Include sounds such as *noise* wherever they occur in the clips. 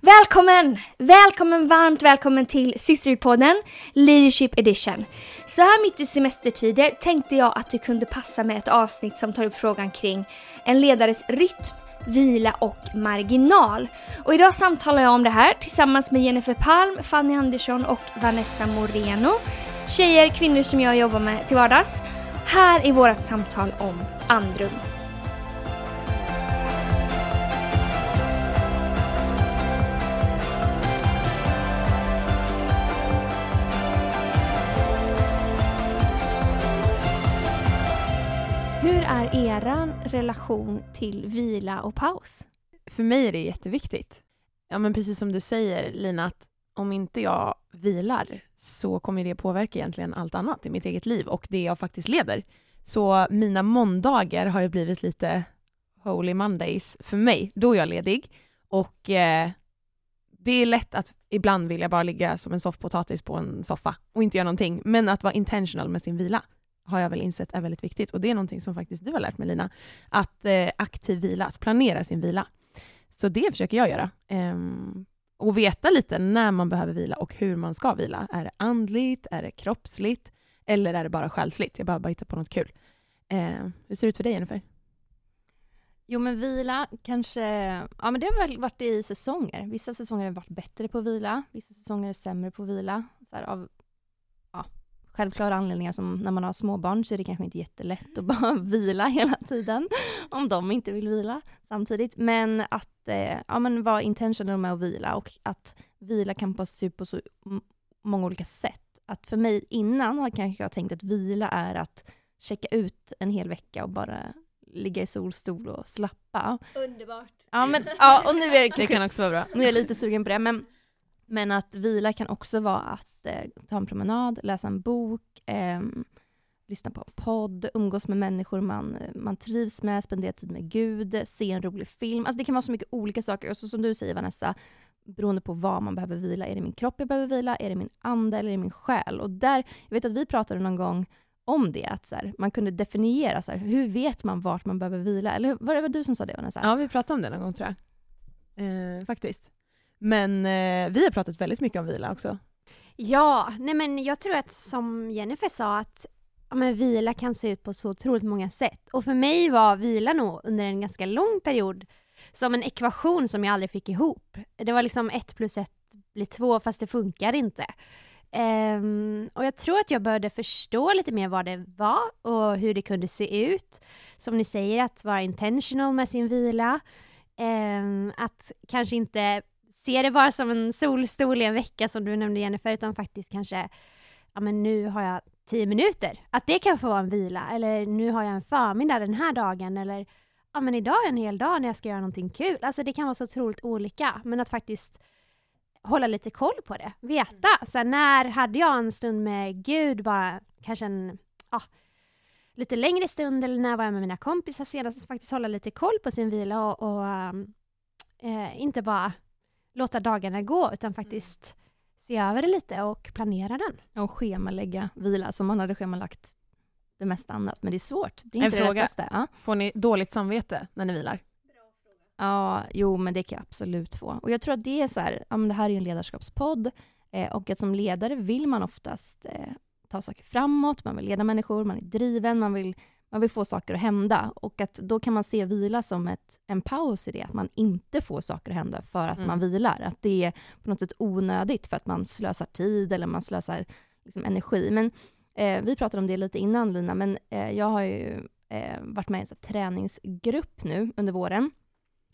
Välkommen! Välkommen, varmt välkommen till Sisterpodden Leadership Edition. Så här mitt i semestertider tänkte jag att det kunde passa med ett avsnitt som tar upp frågan kring en ledares rytm, vila och marginal. Och idag samtalar jag om det här tillsammans med Jennifer Palm, Fanny Andersson och Vanessa Moreno. Tjejer, kvinnor som jag jobbar med till vardags. Här är vårt samtal om andrum. Är eran relation till vila och paus? För mig är det jätteviktigt. Ja, men precis som du säger, Lina, att om inte jag vilar så kommer det påverka egentligen allt annat i mitt eget liv och det jag faktiskt leder. Så mina måndagar har ju blivit lite Holy Mondays för mig. Då är jag ledig och eh, det är lätt att ibland vill jag bara ligga som en soffpotatis på en soffa och inte göra någonting. Men att vara intentional med sin vila har jag väl insett är väldigt viktigt. Och det är någonting som faktiskt du har lärt mig Lina. Att eh, aktiv vila, att planera sin vila. Så det försöker jag göra. Ehm, och veta lite när man behöver vila och hur man ska vila. Är det andligt? Är det kroppsligt? Eller är det bara själsligt? Jag behöver bara hitta på något kul. Ehm, hur ser det ut för dig Jennifer? Jo men vila kanske, ja men det har väl varit i säsonger. Vissa säsonger har varit bättre på vila, vissa säsonger är sämre på vila. Så här, av självklara anledningar som när man har småbarn så är det kanske inte jättelätt att *laughs* bara vila hela tiden. Om de inte vill vila samtidigt. Men att eh, ja, men vara intentional med att vila och att vila kan passas ut på så många olika sätt. Att för mig innan har kanske jag tänkt att vila är att checka ut en hel vecka och bara ligga i solstol och slappa. Underbart. Ja, men, ja och nu är jag, Det kan också vara bra. nu är jag lite sugen på det. Men, men att vila kan också vara att eh, ta en promenad, läsa en bok, eh, lyssna på en podd, umgås med människor man, eh, man trivs med, spendera tid med Gud, se en rolig film. Alltså det kan vara så mycket olika saker. Och så som du säger Vanessa, beroende på vad man behöver vila. Är det min kropp jag behöver vila? Är det min ande eller är det min själ? Och där, jag vet att vi pratade någon gång om det, att så här, man kunde definiera så här, hur vet man vart man behöver vila? Eller var det var du som sa det Vanessa? Ja, vi pratade om det någon gång tror jag. Eh, faktiskt. Men eh, vi har pratat väldigt mycket om vila också. Ja, nej men jag tror att som Jennifer sa att ja, men vila kan se ut på så otroligt många sätt. Och för mig var vila nog under en ganska lång period som en ekvation som jag aldrig fick ihop. Det var liksom ett plus ett blir två fast det funkar inte. Um, och jag tror att jag började förstå lite mer vad det var och hur det kunde se ut. Som ni säger, att vara intentional med sin vila. Um, att kanske inte se det bara som en solstol i en vecka som du nämnde Jennifer, utan faktiskt kanske, ja men nu har jag tio minuter. Att det kan få vara en vila, eller nu har jag en förmiddag den här dagen, eller ja men idag är en hel dag när jag ska göra någonting kul. Alltså det kan vara så otroligt olika, men att faktiskt hålla lite koll på det. Veta, så här, när hade jag en stund med Gud, bara kanske en, ja, lite längre stund, eller när var jag med mina kompisar senast? Faktiskt hålla lite koll på sin vila och, och um, eh, inte bara låta dagarna gå, utan faktiskt se över det lite och planera den. Och schemalägga vila som man hade schemalagt det mesta annat. Men det är svårt. Det är En inte det fråga. lättaste. Ja. Får ni dåligt samvete när ni vilar? ja, jo men det kan jag absolut få. Och jag tror att det är så här, ja men det här är ju en ledarskapspodd eh, och att som ledare vill man oftast eh, ta saker framåt, man vill leda människor, man är driven, man vill, man vill få saker att hända. Och att då kan man se vila som ett, en paus i det, att man inte får saker att hända för att Mm. man vilar. Att det är på något sätt onödigt för att man slösar tid eller man slösar liksom, energi. Men eh, vi pratade om det lite innan Lina, men eh, jag har ju eh, varit med i en träningsgrupp nu under våren.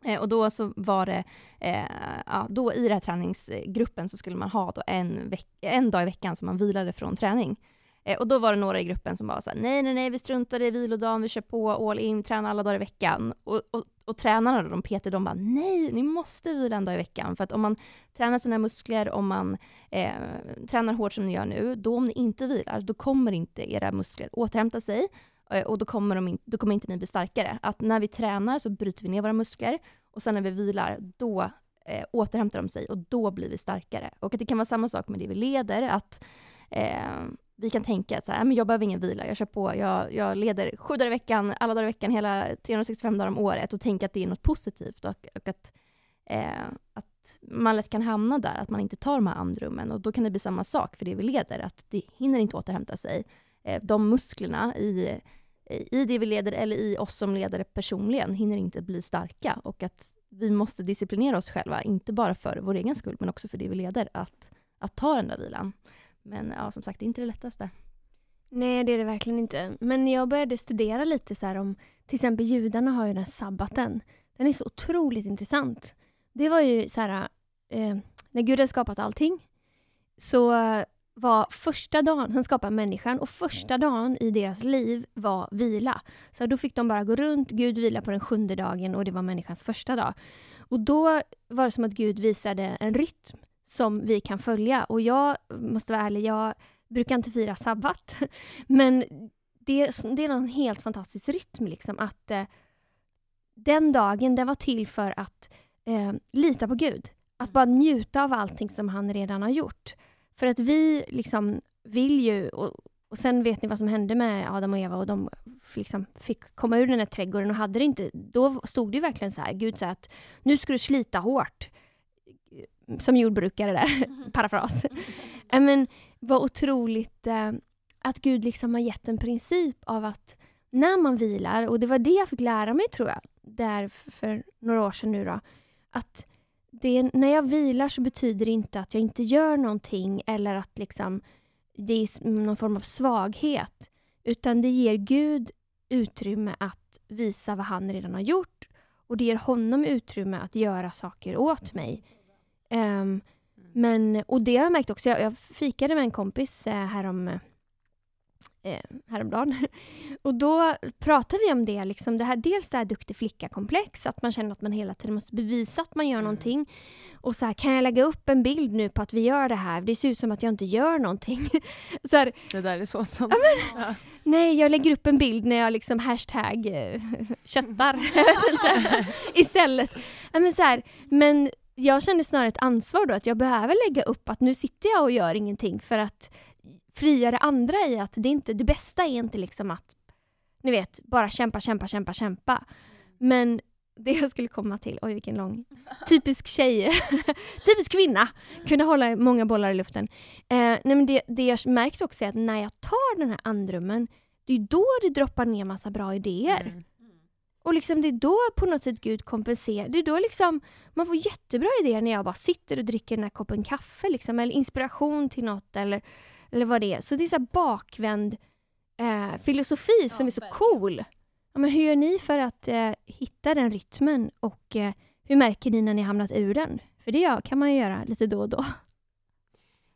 Eh, och då så var det, eh, ja, då i den här träningsgruppen så skulle man ha då en, en dag i veckan som man vilade från träning. Eh, och då var det några i gruppen som bara sa nej, nej, nej, vi struntar i vilodagen, vi kör på all in, tränar alla dagar i veckan. Och, och, och tränarna då, de PT, de bara, nej, ni måste vila en dag i veckan. För att om man tränar sina muskler, om man eh, tränar hårt som ni gör nu, då om ni inte vilar, då kommer inte era muskler återhämta sig. Eh, Och då kommer, de in, då kommer inte ni bli starkare. Att när vi tränar så bryter vi ner våra muskler och sen när vi vilar, då eh, återhämtar de sig och då blir vi starkare. Och att det kan vara samma sak med det vi leder, att eh, vi kan tänka att så här, men jag behöver ingen vila, jag kör på, jag, jag leder sju dagar i veckan, alla dagar i veckan, hela 365 dagar om året och tänka att det är något positivt och, och att, eh, att man lätt kan hamna där, att man inte tar de här andrummen. Och då kan det bli samma sak för det vi leder, att det hinner inte återhämta sig. Eh, de musklerna i, i det vi leder eller i oss som ledare personligen hinner inte bli starka. Och att vi måste disciplinera oss själva, inte bara för vår egen skull, men också för det vi leder, att, att ta den där vilan. Men ja, som sagt, det är inte det lättaste. Nej, det är det verkligen inte. Men jag började studera lite så här om, till exempel judarna har ju den här sabbaten. Den är så otroligt intressant. Det var ju så här, eh, när Gud hade skapat allting så var första dagen, han skapade människan och första dagen i deras liv var vila. Så då fick de bara gå runt, Gud vila på den sjunde dagen och det var människans första dag. Och då var det som att Gud visade en rytm som vi kan följa. Och jag måste vara ärlig, jag brukar inte fira sabbat. *laughs* Men det, det är en helt fantastisk rytm liksom att eh, den dagen, den var till för att eh, lita på Gud. Att bara njuta av allting som han redan har gjort. För att vi liksom vill ju, och, och sen vet ni vad som hände med Adam och Eva och de liksom fick komma ur den här trädgården och hade det inte, då stod det verkligen så här, Gud sa att nu ska du slita hårt. Som jordbrukare där, parafras. *laughs* Men vad otroligt eh, att Gud liksom har gett en princip av att när man vilar, och det var det jag fick lära mig tror jag, där för några år sedan nu då, att det, när jag vilar så betyder det inte att jag inte gör någonting eller att liksom det är någon form av svaghet. Utan det ger Gud utrymme att visa vad han redan har gjort och det ger honom utrymme att göra saker åt mig. Um, men, och det har jag märkt också. Jag, jag fikade med en kompis eh, härom, eh, häromdagen. *laughs* Och då pratade vi om det, liksom det här, dels det här duktig flicka-komplex, att man känner att man hela tiden måste bevisa att man gör mm. någonting. Och så här, kan jag lägga upp en bild nu på att vi gör det här? Det ser ut som att jag inte gör någonting. *laughs* så här, det där är så sant. Ja, men. *laughs* Nej, jag lägger upp en bild när jag liksom hashtag eh, köttar. jag vet inte. Istället. Ja, men, så här, men jag känner snarare ett ansvar då, att jag behöver lägga upp att nu sitter jag och gör ingenting för att frigöra andra i att det, inte, det bästa är inte liksom att, ni vet, bara kämpa, kämpa, kämpa, kämpa. Men det jag skulle komma till, oj vilken lång, typisk tjej, *laughs* typisk kvinna, kunna hålla många bollar i luften. Eh, nej men det, det jag märkt också är att när jag tar den här andrummen, det är då det droppar ner massa bra idéer. Mm. Och liksom det är då på något sätt Gud kompenserar. Det är då liksom man får jättebra idéer när jag bara sitter och dricker den här koppen kaffe liksom, eller inspiration till något eller, eller vad det är. Så det är så bakvänd eh, filosofi ja, som är så verkligen. cool. Ja, men hur gör ni för att eh, hitta den rytmen och eh, hur märker ni när ni hamnat ur den? För det kan man ju göra lite då och då.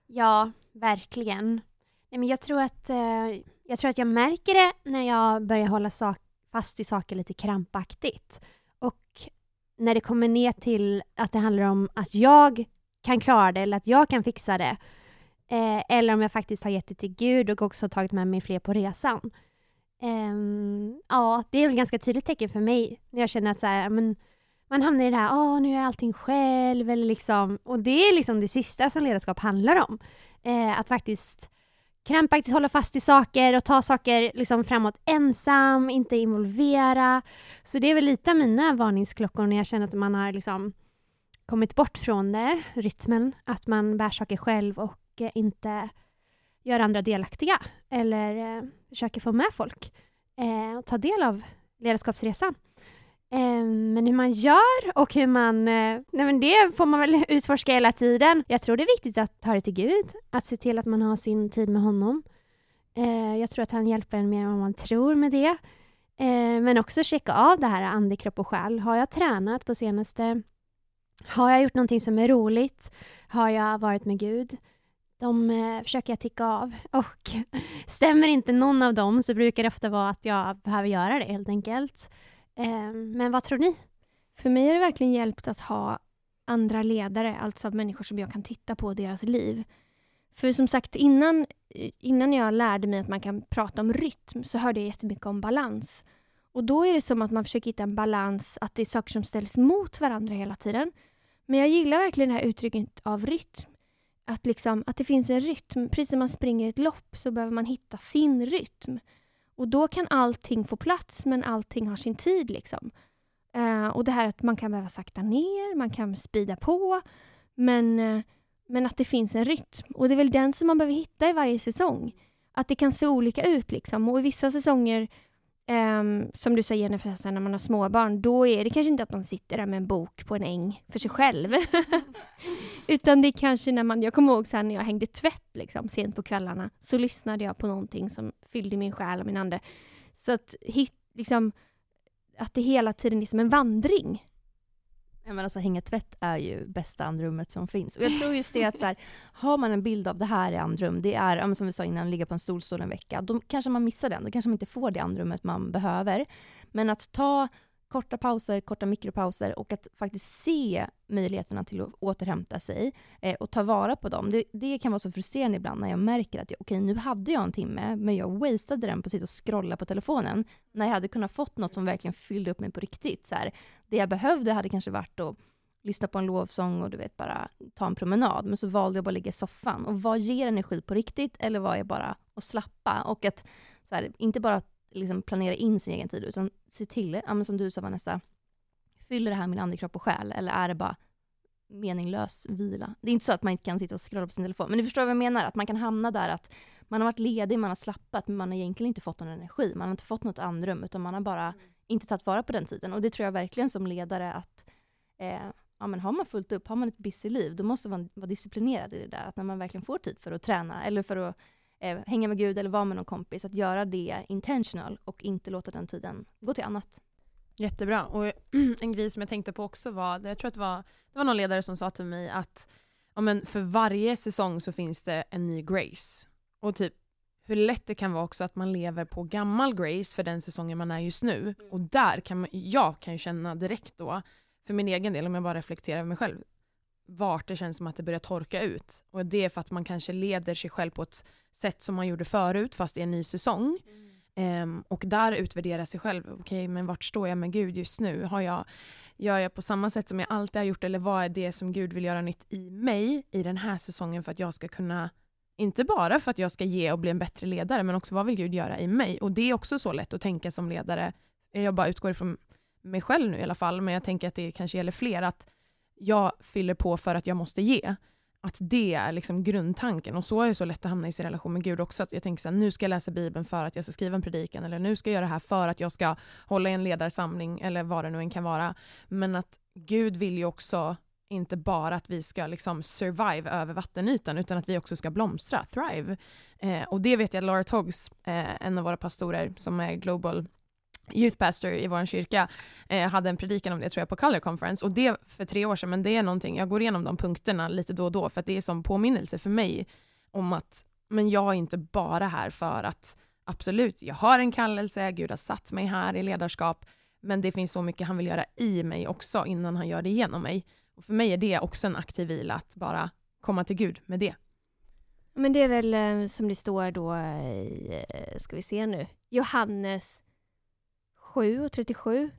Ja, verkligen. Nej, men jag, tror att, eh, jag tror att jag märker det när jag börjar hålla sak fast i saker lite krampaktigt. Och när det kommer ner till att det handlar om att jag kan klara det eller att jag kan fixa det. Eh, eller om jag faktiskt har gett det till Gud och också tagit med mig fler på resan. Eh, ja, det är väl ganska tydligt tecken för mig när jag känner att så här, men, man hamnar i det här, åh nu gör jag allting själv eller liksom, och det är liksom det sista som ledarskap handlar om. Eh, att faktiskt krampaktigt hålla fast i saker och ta saker liksom framåt ensam, inte involvera. Så det är väl lite av mina varningsklockor när jag känner att man har liksom kommit bort från det, rytmen, att man bär saker själv och eh, inte gör andra delaktiga eller eh, försöker få med folk eh, och ta del av ledarskapsresan. Ehm, men hur man gör och hur man... Eh, nej men det får man väl *laughs* utforska hela tiden. Jag tror det är viktigt att ta det till Gud, att se till att man har sin tid med honom. Eh, jag tror att han hjälper en mer än vad man tror med det. Eh, men också checka av det här ande, kropp och själ. Har jag tränat på senaste? Har jag gjort någonting som är roligt? Har jag varit med Gud? De försöker jag ticka av. *laughs* Och stämmer inte någon av dem så brukar det ofta vara att jag behöver göra det helt enkelt. Ehm, men vad tror ni? För mig har det verkligen hjälpt att ha andra ledare, alltså människor som jag kan titta på deras liv. För som sagt, innan, innan jag lärde mig att man kan prata om rytm så hörde jag jättemycket om balans. Och då är det som att man försöker hitta en balans, att det är saker som ställs mot varandra hela tiden. Men jag gillar verkligen det här uttrycket av rytm. Att, liksom, att det finns en rytm. Precis som man springer ett lopp så behöver man hitta sin rytm. Och då kan allting få plats, men allting har sin tid. liksom. Eh, och det här att man kan behöva sakta ner, man kan spida på. Men, eh, men att det finns en rytm. Och det är väl den som man behöver hitta i varje säsong. Att det kan se olika ut liksom. Och i vissa säsonger, Um, som du sa, Jennifer, när man har småbarn, då är det kanske inte att man sitter där med en bok på en äng för sig själv. *laughs* Utan det är kanske när man, jag kommer ihåg sen när jag hängde tvätt liksom, sent på kvällarna, så lyssnade jag på någonting som fyllde min själ och min ande. Så att, hit, liksom, att det hela tiden är som en vandring. Ja, men alltså, hänga tvätt är ju bästa andrummet som finns. Och jag tror just det att så här, *laughs* har man en bild av det här i andrum, det är ja, som vi sa innan, ligga på en stolstol en vecka, då kanske man missar den. Då kanske man inte får det andrummet man behöver. Men att ta korta pauser, korta mikropauser och att faktiskt se möjligheterna till att återhämta sig eh, och ta vara på dem. Det, det, kan vara så frustrerande ibland när jag märker att okej, okay, nu hade jag en timme, men jag wastade den på att sitta och scrolla på telefonen, när jag hade kunnat fått något som verkligen fyllde upp mig på riktigt. Så här, det jag behövde hade kanske varit att lyssna på en lovsång och du vet bara ta en promenad, men så valde jag bara att ligga i soffan. Och vad ger energi på riktigt, eller vad är bara att slappa? Och att så här, inte bara liksom planera in sin egen tid, utan se till, ja, som du sa Vanessa, fyller det här min andekropp och själ, eller är det bara meningslös vila? Det är inte så att man inte kan sitta och scrolla på sin telefon, men du förstår vad jag menar, att man kan hamna där att man har varit ledig, man har slappat, men man har egentligen inte fått någon energi, man har inte fått något andrum, utan man har bara mm. inte tagit vara på den tiden. Och det tror jag verkligen som ledare att eh, ja, men har man fullt upp, har man ett busy liv, då måste man vara disciplinerad i det där. Att när man verkligen får tid för att träna eller för att eh, hänga med Gud eller vara med någon kompis, att göra det intentional och inte låta den tiden gå till annat. Jättebra. Och *clears throat* en grej som jag tänkte på också var, jag tror att det var, det var någon ledare som sa till mig att ja, men för varje säsong så finns det en ny Grace. Och typ hur lätt det kan vara också att man lever på gammal Grace för den säsongen man är just nu. Mm. Och där kan man, jag kan ju känna direkt då, för min egen del, om jag bara reflekterar över mig själv, vart det känns som att det börjar torka ut. Och det är för att man kanske leder sig själv på ett sätt som man gjorde förut, fast i en ny säsong. Mm. Um, och där utvärdera sig själv. Okej, okay, men vart står jag med Gud just nu? Har jag, gör jag på samma sätt som jag alltid har gjort, eller vad är det som Gud vill göra nytt i mig i den här säsongen för att jag ska kunna inte bara för att jag ska ge och bli en bättre ledare, men också vad vill Gud göra i mig? Och det är också så lätt att tänka som ledare. Jag bara utgår ifrån mig själv nu i alla fall, men jag tänker att det kanske gäller fler, att jag fyller på för att jag måste ge. Att det är liksom grundtanken. Och så är det så lätt att hamna i sin relation med Gud också. Att jag tänker så här, nu ska jag läsa Bibeln för att jag ska skriva en predikan, eller nu ska jag göra det här för att jag ska hålla i en ledarsamling, eller vad det nu än kan vara. Men att Gud vill ju också inte bara att vi ska liksom survive över vattenytan, utan att vi också ska blomstra, thrive. Eh, och det vet jag Laura Toggs, eh, en av våra pastorer som är global youth pastor i vår kyrka eh, hade en predikan om det tror jag på Color Conference och det för tre år sedan men det är någonting, jag går igenom de punkterna lite då och då för att det är som påminnelse för mig om att men jag är inte bara här för att absolut, jag har en kallelse, Gud har satt mig här i ledarskap men det finns så mycket han vill göra i mig också innan han gör det genom mig. Och för mig är det också en aktiv vila att bara komma till Gud med det. Men det är väl eh, som det står då i, eh, ska vi se nu, Johannes 7 och 37.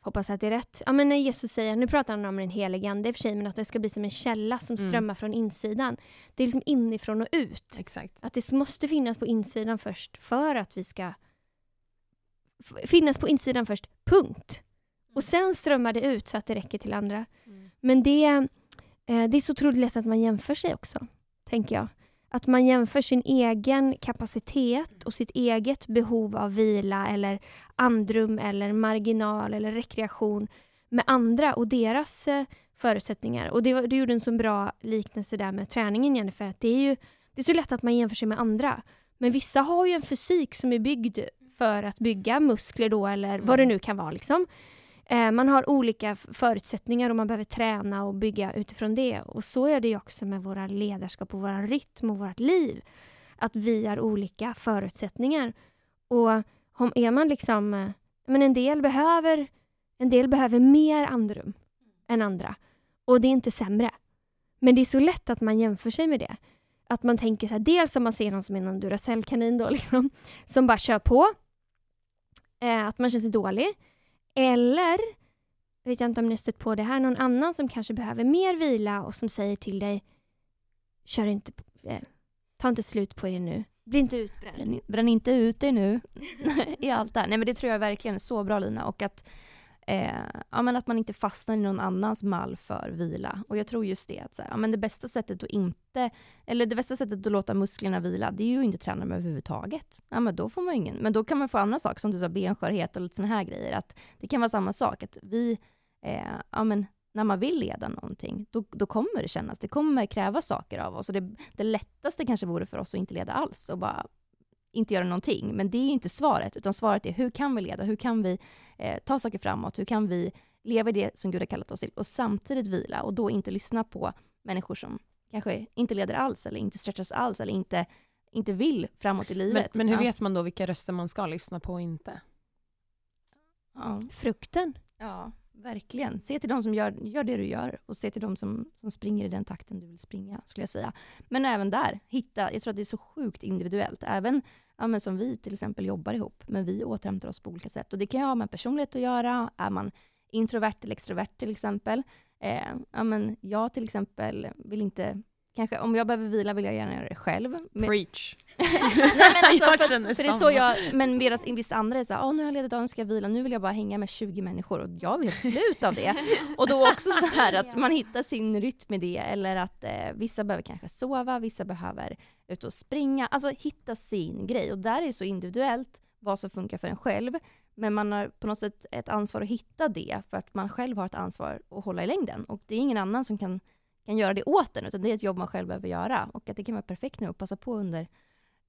Hoppas att det är rätt. Ja, men när Jesus säger, nu pratar han om den helige ande i och för sig, men att det ska bli som en källa som mm. strömmar från insidan. Det är liksom inifrån och ut. Exakt. Att det måste finnas på insidan först för att vi ska finnas på insidan först, punkt. Och sen strömmar det ut så att det räcker till andra. Mm. Men det, eh, det är så otroligt lätt att man jämför sig också, tänker jag. Att man jämför sin egen kapacitet och sitt eget behov av vila eller andrum eller marginal eller rekreation med andra och deras eh, förutsättningar. Och det, du gjorde en så bra liknelse där med träningen Jennifer, att det är ju det är så lätt att man jämför sig med andra. Men vissa har ju en fysik som är byggd för att bygga muskler då eller vad det mm. nu kan vara. Liksom. Eh, man har olika förutsättningar och man behöver träna och bygga utifrån det. Och så är det ju också med våra ledarskap och vår rytm och vårt liv. Att vi har olika förutsättningar. Och om är man liksom... Eh, men en del behöver, en del behöver mer andrum än andra. Och det är inte sämre. Men det är så lätt att man jämför sig med det. Att man tänker så här, dels om man ser någon som är någon Duracell-kanin då *laughs* liksom, som bara kör på. Eh, att man känner sig dålig. Eller, jag vet inte om ni stött på det här, någon annan som kanske behöver mer vila och som säger till dig Kör inte, eh, ta inte slut på det nu. Bli inte utbränd. Bränn, bränn inte ut dig nu *laughs* i allt det här. Nej men det tror jag verkligen är så bra Lina och att eh, ja, men att man inte fastnar i någon annans mall för vila. Och jag tror just det att så här, ja, men det bästa sättet att inte, eller det bästa sättet att låta musklerna vila, det är ju att inte träna dem överhuvudtaget. Ja, men då får man ingen, men då kan man få andra saker, som du sa benskörhet och lite sådana här grejer. Att det kan vara samma sak, att vi, eh, ja men när man vill leda någonting, då, då kommer det kännas, det kommer kräva saker av oss. Och det, det lättaste kanske vore för oss att inte leda alls och bara inte göra någonting. Men det är inte svaret, utan svaret är hur kan vi leda? Hur kan vi eh, ta saker framåt? Hur kan vi leva i det som Gud har kallat oss till och samtidigt vila och då inte lyssna på människor som kanske inte leder alls eller inte stretchas alls eller inte, inte vill framåt i Men, livet. men hur ja. vet man då vilka röster man ska lyssna på och inte? Ja. Frukten. Ja, verkligen. Se till de som gör, gör det du gör och se till de som, som springer i den takten du vill springa, skulle jag säga. Men även där, hitta, jag tror att det är så sjukt individuellt. Även ja, men som vi till exempel jobbar ihop, men vi återhämtar oss på olika sätt. Och det kan ju ha med personlighet att göra. Är man introvert eller extrovert till exempel? Eh, ja, men jag till exempel vill inte Kanske, om jag behöver vila vill jag gärna göra det själv. Men, Preach. *laughs* Nej, men alltså, Jag för, för det är så samma. jag, men medan vissa andra är såhär, åh nu har jag ledigt dagen, ska jag vila, nu vill jag bara hänga med 20 människor och jag vill helt slut av det. Och då också så här att *laughs* man hittar sin rytm i det, eller att eh, vissa behöver kanske sova, vissa behöver ut och springa, alltså hitta sin grej. Och där är det så individuellt vad som funkar för en själv, men man har på något sätt ett ansvar att hitta det, för att man själv har ett ansvar att hålla i längden. Och det är ingen annan som kan, kan göra det åt en, utan det är ett jobb man själv behöver göra. Och att det kan vara perfekt nu att passa på under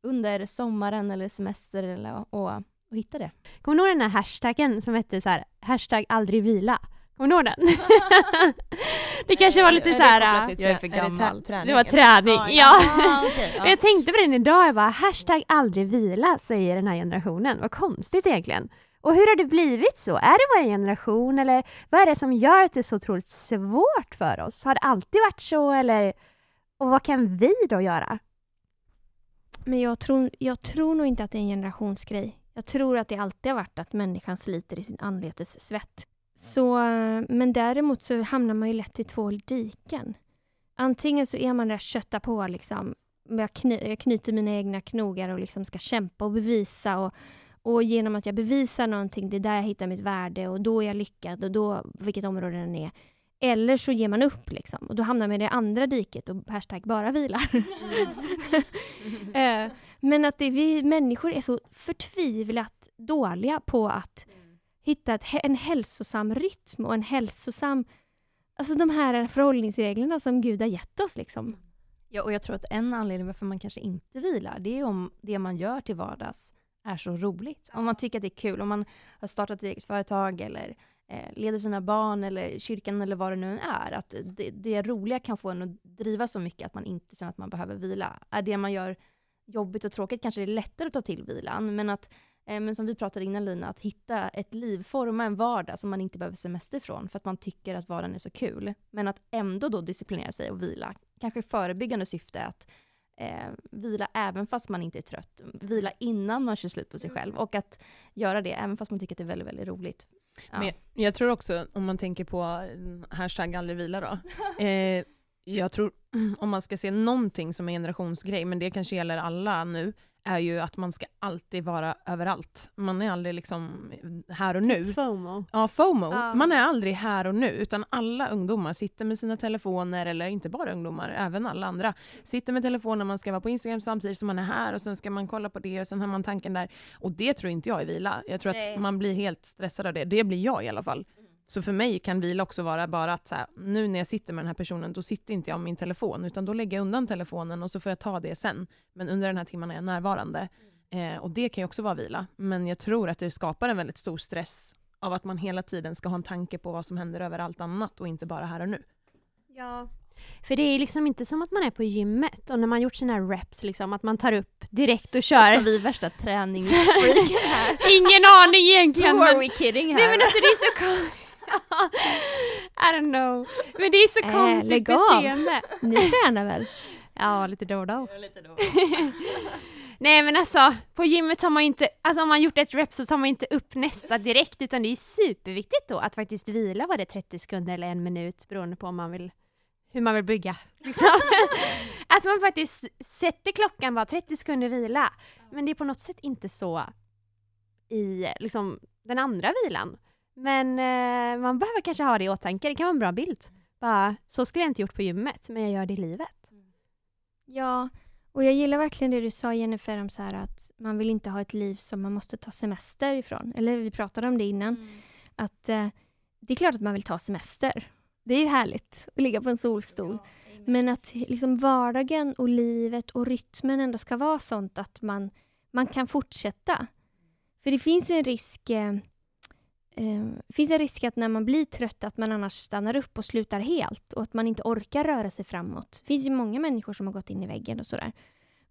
under sommaren eller semester eller, och, och hitta det. Kommer du ihåg den här hashtaggen som hette så här, hashtag aldrig vila? Kommer du ihåg den? *laughs* det kanske var lite så här... jag är för gammal. det var träning, Ja, ja. Ah, okay, Men jag tänkte på den idag, jag bara hashtag aldrig vila säger den här generationen. Vad konstigt egentligen. Och hur har det blivit så? Är det vår generation eller vad är det som gör att det är så otroligt svårt för oss? Har det alltid varit så eller? Och vad kan vi då göra? Men jag tror, jag tror nog inte att det är en generationsgrej. Jag tror att det alltid har varit att människan sliter i sin anletes svett. Så, men däremot så hamnar man ju lätt i två diken. Antingen så är man där kötta på liksom. Jag, kny, jag knyter mina egna knogar och liksom ska kämpa och bevisa. Och, och genom att jag bevisar någonting, det är där jag hittar mitt värde och då är jag lyckad och då, vilket område den är. Eller så ger man upp liksom och då hamnar man i det andra diket och hashtag bara vilar. *laughs* Eh, Men att det, vi människor är så förtvivlat dåliga på att hitta ett, en hälsosam rytm och en hälsosam... Alltså de här förhållningsreglerna som Gud har gett oss liksom. Ja, och jag tror att en anledning varför man kanske inte vilar, det är om det man gör till vardags är så roligt. Om man tycker att det är kul, om man har startat ett eget företag eller eh, leder sina barn eller kyrkan eller vad det nu än är. Att det, det roliga kan få en att driva så mycket att man inte känner att man behöver vila. Är det man gör jobbigt och tråkigt kanske det är lättare att ta till vilan, men att eh, men som vi pratade innan Lina, att hitta ett liv, forma en vardag som man inte behöver semester från för att man tycker att vardagen är så kul. Men att ändå då disciplinera sig och vila. Kanske i förebyggande syfte att eh, vila även fast man inte är trött. Vila innan man kör slut på sig själv och att göra det även fast man tycker att det är väldigt, väldigt roligt. Ja. Men jag, jag tror också, om man tänker på mm, hashtag aldrig vila då. *laughs* Eh, jag tror, om man ska se någonting som är en generationsgrej, men det kanske gäller alla nu, är ju att man ska alltid vara överallt. Man är aldrig liksom här och nu. FOMO. Ja, FOMO. Ja. Man är aldrig här och nu, utan alla ungdomar sitter med sina telefoner, eller inte bara ungdomar, även alla andra, sitter med telefonen, man ska vara på Instagram samtidigt som man är här och sen ska man kolla på det och sen har man tanken där. Och det tror inte jag är vila. Jag tror Nej. att man blir helt stressad av det. Det blir jag i alla fall. Så för mig kan vila också vara bara att så här, nu när jag sitter med den här personen, då sitter inte jag med min telefon, utan då lägger jag undan telefonen och så får jag ta det sen. Men under den här timmen är jag närvarande. Eh, och det kan ju också vara vila. Men jag tror att det skapar en väldigt stor stress av att man hela tiden ska ha en tanke på vad som händer över allt annat och inte bara här och nu. Ja. För det är liksom inte som att man är på gymmet och när man gjort sina reps liksom, att man tar upp direkt och kör. Alltså vi är värsta *laughs* träningsfreak här. Ingen aning egentligen. Who are we kidding här? Nej men alltså det är så don't know. Men det är så Äh, konstigt lägg av. beteende. Ni tränar väl? *laughs* Ja, lite då och då. *laughs* Nej men alltså, på gymmet tar man ju inte, alltså om man gjort ett rep så tar man inte upp nästa direkt utan det är superviktigt då att faktiskt vila, var det 30 sekunder eller en minut beroende på om man vill, hur man vill bygga. Liksom. *laughs* att man faktiskt sätter klockan bara 30 sekunder vila. Men det är på något sätt inte så i liksom den andra vilan. Men eh, man behöver kanske ha det i åtanke, det kan vara en bra bild. Bara, så skulle jag inte gjort på gymmet, men jag gör det i livet. Ja, och jag gillar verkligen det du sa Jennifer om så att man vill inte ha ett liv som man måste ta semester ifrån. Eller vi pratade om det innan. Att eh, det är klart att man vill ta semester. Det är ju härligt att ligga på en solstol. Men att liksom vardagen och livet och rytmen ändå ska vara sånt att man, man kan fortsätta. För det finns ju en risk eh, eh, finns en risk att när man blir trött att man annars stannar upp och slutar helt och att man inte orkar röra sig framåt. Det finns ju många människor som har gått in i väggen och sådär.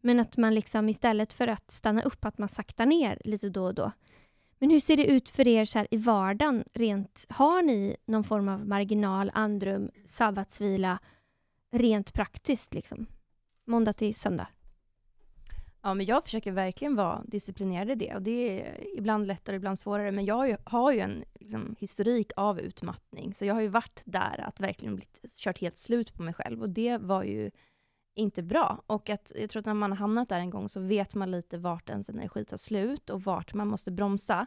Men att man liksom istället för att stanna upp, att man saktar ner lite då och då. Men hur ser det ut för er så här i vardagen? Rent, har ni någon form av marginal, andrum, sabbatsvila rent praktiskt liksom? Måndag till söndag? Ja, men jag försöker verkligen vara disciplinerad i det. Och det är ibland lättare, ibland svårare. Men jag har ju, en liksom, historik av utmattning. Så jag har ju varit där att verkligen blivit kört helt slut på mig själv. Och det var ju inte bra. Och att, jag tror att när man har hamnat där en gång så vet man lite vart ens energi tar slut och vart man måste bromsa.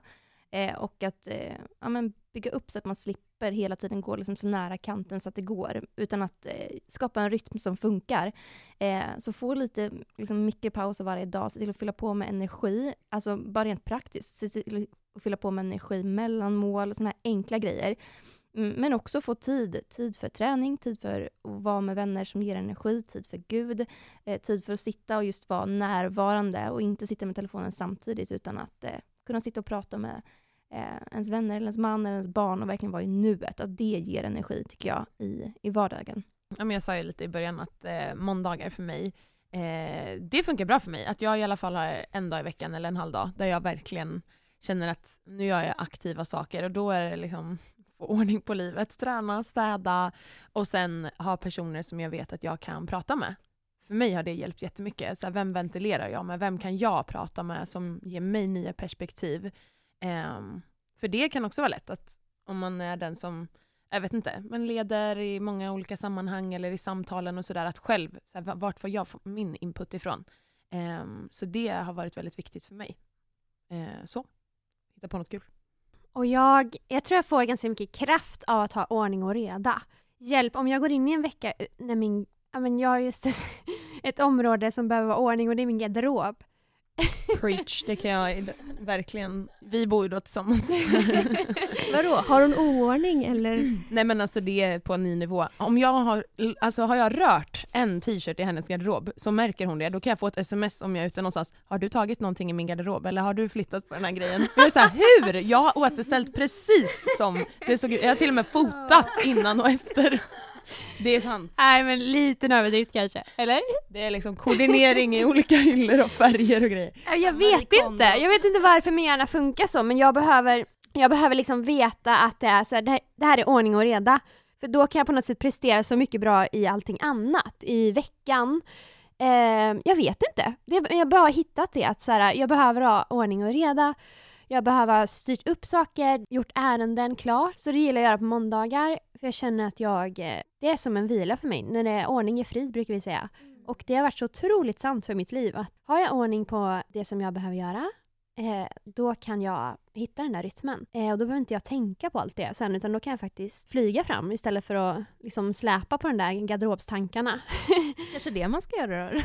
Eh, och att eh, ja, men bygga upp så att man slipper hela tiden går liksom så nära kanten så att det går. Utan att eh, skapa en rytm som funkar. Eh, så få lite liksom, mikropauser varje dag, se till att fylla på med energi. Alltså bara rent praktiskt, se till att fylla på med energi mellan mål, sådana här enkla grejer. Mm, men också få tid. Tid för träning, tid för att vara med vänner som ger energi, tid för Gud, eh, tid för att sitta och just vara närvarande och inte sitta med telefonen samtidigt utan att eh, kunna sitta och prata med eh, ens vänner, eller ens man eller ens barn och verkligen vara i nuet. Att det ger energi tycker jag i, i vardagen. Ja, men jag sa ju lite i början att eh, måndagar för mig, eh, det funkar bra för mig. Att jag i alla fall har en dag i veckan eller en halv dag där jag verkligen känner att nu gör jag aktiva saker och då är det liksom få ordning på livet, träna, städa och sen ha personer som jag vet att jag kan prata med. För mig har det hjälpt jättemycket. Så här, vem ventilerar jag med? Vem kan jag prata med som ger mig nya perspektiv? Um, för det kan också vara lätt att om man är den som, jag vet inte, man leder i många olika sammanhang eller i samtalen och sådär, att själv, så här, vart får jag min input ifrån? Um, så det har varit väldigt viktigt för mig. Uh, så, hitta på något kul. Och jag, jag tror jag får ganska mycket kraft av att ha ordning och reda. Hjälp, om jag går in i en vecka eh, när min, ja men jag har just *laughs* ett, ett område som behöver vara ordning och det är min garderob. *laughs* Preach, det kan jag verkligen. Vi bor ju då tillsammans. *laughs* Vadå, har hon oordning eller? Nej men alltså det är på en ny nivå. Om jag har, alltså har jag rört en t-shirt i hennes garderob så märker hon det. Då kan jag få ett sms om jag är ute någonstans. Har du tagit någonting i min garderob eller har du flyttat på den här grejen? Jag är så här, hur? Jag har återställt precis som det såg ut. Jag har till och med fotat innan och efter. Det är sant. Nej men lite överdrift kanske, eller? Det är liksom koordinering i olika hyllor och färger och grejer. Jag vet inte, jag vet inte varför min hjärna funkar så men jag behöver, jag behöver liksom veta att det är så här, det, här, det här är ordning och reda. För då kan jag på något sätt prestera så mycket bra i allting annat, i veckan. Eh, jag vet inte, det, jag bara har hittat det att så här, jag behöver ha ordning och reda. Jag behöver ha styrt upp saker, gjort ärenden klart. Så det gillar jag att göra på måndagar. För jag känner att jag, eh, det är som en vila för mig. När det är ordning är frid brukar vi säga. Mm. Och det har varit så otroligt sant för mitt liv. Att har jag ordning på det som jag behöver göra, eh, då kan jag hitta den där rytmen. Eh, och då behöver inte jag tänka på allt det sen, utan då kan jag faktiskt flyga fram istället för att liksom släpa på den där garderobstankarna. *laughs* Kanske det man ska göra då?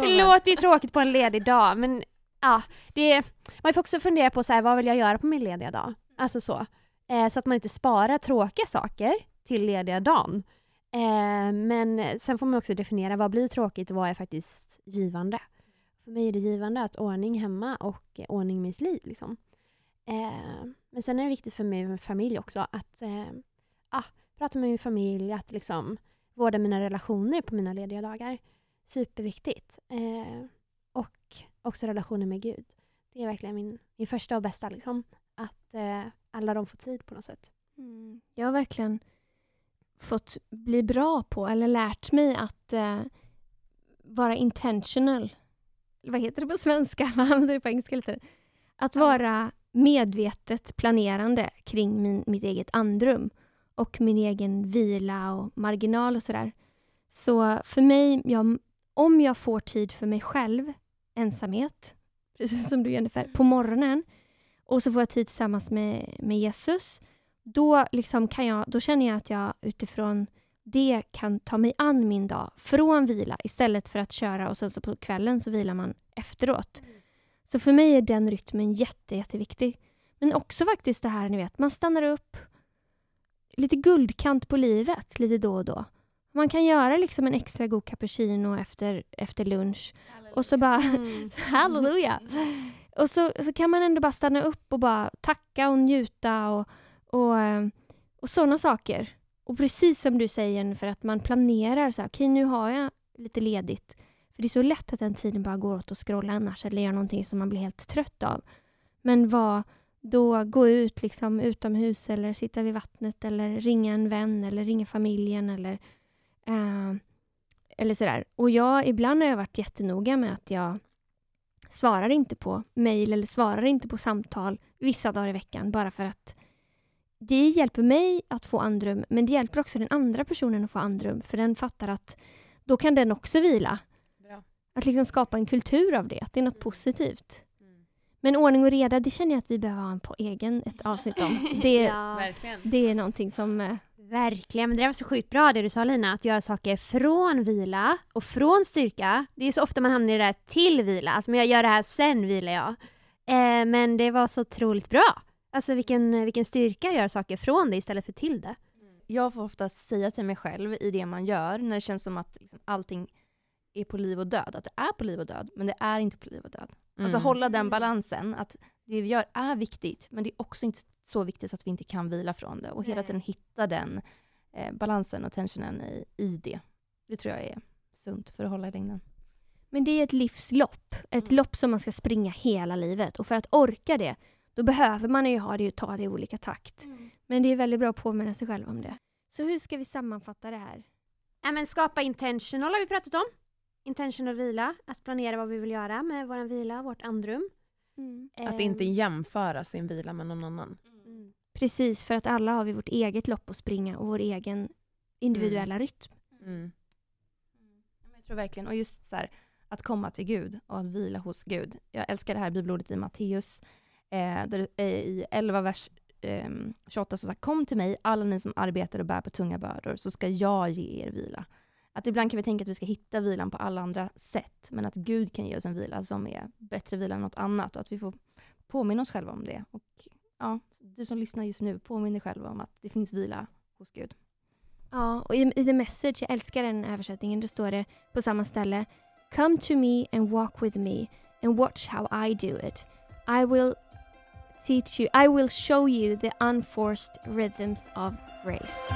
*laughs* det låter ju tråkigt på en ledig dag, men ja, det, man får också fundera på så här, vad vill jag göra på min lediga dag? Alltså så. Eh, så att man inte sparar tråkiga saker till lediga dagen. Eh, men sen får man också definiera vad blir tråkigt och vad är faktiskt givande. För mig är det givande att ordning hemma och ordning i mitt liv. Liksom. Eh, men sen är det viktigt för mig med familj också att eh, ah, prata med min familj, att liksom vårda mina relationer på mina lediga dagar. Superviktigt. Eh, och också relationen med Gud. Det är verkligen min, min första och bästa. Liksom. Att eh, alla de får tid på något sätt. Mm. Jag har verkligen fått bli bra på, eller lärt mig att eh, vara intentional. Vad heter det på svenska? *laughs* Vad använder det på engelska lite? Att vara medvetet planerande kring min, mitt eget andrum och min egen vila och marginal och sådär. Så för mig, jag, om jag får tid för mig själv, ensamhet, precis som du Jennifer, på morgonen och så får jag tid tillsammans med, med Jesus, då, liksom kan jag, då känner jag att jag utifrån det kan ta mig an min dag från vila istället för att köra och sen så på kvällen så vilar man efteråt. Så för mig är den rytmen jätte, jätteviktig. Men också faktiskt det här, ni vet, man stannar upp, lite guldkant på livet lite då och då. Man kan göra liksom en extra god cappuccino efter, efter lunch och så bara, Mm. *laughs* halleluja! Och så, så kan man ändå bara stanna upp och bara tacka och njuta och, och, eh, och sådana saker. Och precis som du säger, för att man planerar så här, okej nu har jag lite ledigt. För det är så lätt att den tiden bara går åt att scrolla annars eller göra någonting som man blir helt trött av. Men vad, då gå ut liksom utomhus eller sitta vid vattnet eller ringa en vän eller ringa familjen eller, eh, eller sådär. Och jag, ibland har jag varit jättenoga med att jag svarar inte på mejl eller svarar inte på samtal vissa dagar i veckan bara för att det hjälper mig att få andrum men det hjälper också den andra personen att få andrum för den fattar att då kan den också vila. Bra. Att liksom skapa en kultur av det, att det är något positivt. Men ordning och reda, det känner jag att vi behöver ha en på egen, ett avsnitt om. Det, *laughs* ja, det är någonting som... verkligen. Men det var så sjukt bra det du sa Lina, att göra saker från vila och från styrka. Det är så ofta man hamnar i det där till vila, att men jag gör det här sen vilar jag. Eh, men det var så otroligt bra. Alltså vilken, vilken styrka att göra saker från det istället för till det. Jag får ofta säga till mig själv i det man gör, när det känns som att liksom allting är på liv och död, att det är på liv och död, men det är inte på liv och död. Alltså Mm. hålla den balansen, att det vi gör är viktigt, men det är också inte så viktigt så att vi inte kan vila från det. Och hela Nej. tiden hitta den eh, balansen och tensionen i, i det. Det tror jag är sunt för att hålla i längden. Men det är ett livslopp. Ett lopp som man ska springa hela livet. Och för att orka det, då behöver man ju ha det och ta det i olika takt. Men det är väldigt bra att påminna sig själv om det. Så hur ska vi sammanfatta det här? Ja, men skapa intentional har vi pratat om. Intentional vila, att planera vad vi vill göra med vår vila, vårt andrum. Att inte jämföra sin vila med någon annan. Mm. Precis, för att alla har vi vårt eget lopp att springa och vår egen individuella rytm. Mm. Jag tror verkligen, och just så här, att komma till Gud och att vila hos Gud. Jag älskar det här bibelordet i Matteus, eh, där är i 11 vers eh, 28 så sagt, kom till mig alla ni som arbetar och bär på tunga bördor så ska jag ge er vila. Att ibland kan vi tänka att vi ska hitta vilan på alla andra sätt, men att Gud kan ge oss en vila som är bättre vila än något annat och att vi får påminna oss själva om det. Och ja, du som lyssnar just nu, påminn dig själv om att det finns vila hos Gud. Ja, och i, i The Message, jag älskar den översättningen, då står det på samma ställe Come to me and walk with me and watch how I do it. I will teach you, I will show you the unforced rhythms of grace.